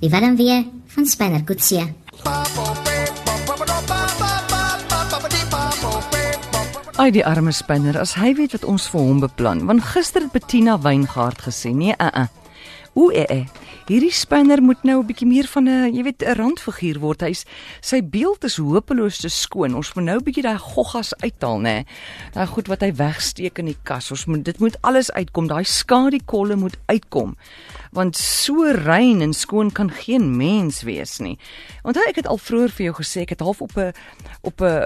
Die warm weer van Spanner Kutsie. Ai die arme spinner, as hy weet wat ons vir hom beplan. Want gister het Bettina Weingart gesê, nee, uh uh. Oe, eh, eh. Hierdie spinner moet nou 'n bietjie meer van 'n, jy weet, 'n randfiguur word. Hy's sy beeld is hopeloos te skoon. Ons moet nou 'n bietjie daai goggas uithaal, nê. Daai goed wat hy wegsteek in die kas. Ons moet dit moet alles uitkom. Daai skadiekolle moet uitkom. Want so rein en skoon kan geen mens wees nie. Onthou ek het al vroeër vir jou gesê ek het half op 'n op 'n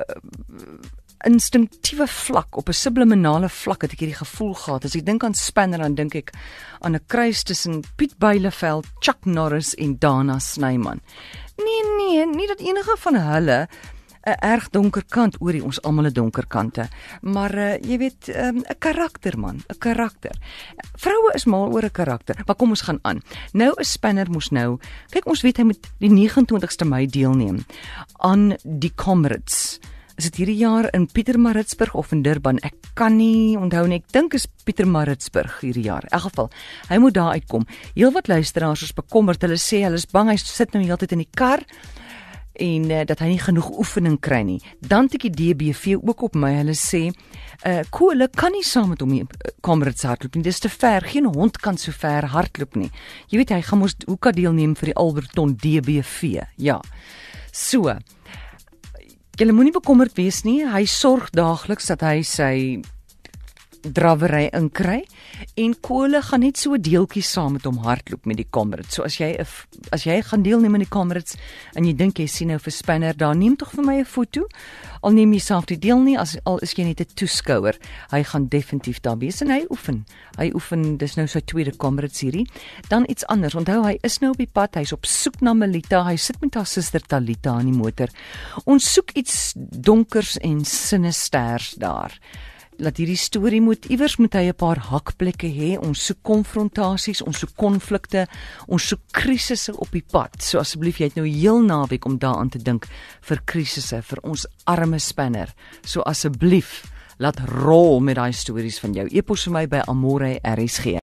instinktiewe vlak op 'n subliminale vlak het ek hierdie gevoel gehad. As ek dink aan Spanner dan dink ek aan 'n kruis tussen Piet Beileveld, Chuck Norris en Dana Snyman. Nee nee, nie dat enige van hulle 'n erg donker kant oor die ons almal 'n donker kante, maar uh, jy weet 'n um, karakter man, 'n karakter. Vroue is mal oor 'n karakter. Maar kom ons gaan aan. Nou is Spanner mos nou. Kyk ons weet hy moet die 29ste Mei deelneem aan die Comrades is dit hierdie jaar in Pietermaritzburg of in Durban? Ek kan nie onthou nie. Ek dink is Pietermaritzburg hierdie jaar. In elk geval, hy moet daar uitkom. Heelwat luisteraars is bekommerd. Hulle sê hulle is bang hy sit nou heeltyd in die kar en uh, dat hy nie genoeg oefening kry nie. Dan het ek die DBV ook op my. Hulle sê, uh Kole kan nie saam met hom die uh, Comrades hardloop nie. Dis te ver. Geen hond kan so ver hardloop nie. Jy weet hy gaan mos hoe kan deelneem vir die Alberton DBV. Ja. So, Jy moenie bekommerd wees nie. Hy sorg daagliks dat hy sy drawery inkry en Kole gaan net so 'n deeltjie saam met hom hardloop met die Comrades. So as jy as jy gaan deelneem aan die Comrades en jy dink jy sien nou vir Spanner daar, neem tog vir my 'n foto. Al neem jy self die deel nie as al is jy net 'n toeskouer. Hy gaan definitief daar wees en hy oefen. Hy oefen, dis nou sy tweede Comrades hierdie. Dan iets anders. Onthou hy is nou op die pad. Hy's op soek na Melita. Hy sit met haar suster Talita in die motor. Ons soek iets donkers en sinisters daar dat hierdie storie moet iewers moet hy 'n paar hakplekke hê. Ons soek konfrontasies, ons soek konflikte, ons soek krisisse op die pad. So asseblief jy het nou heel naweek om daaraan te dink vir krisisse vir ons arme spanner. So asseblief laat rol met daai stories van jou. Epos vir my by Amore RSG.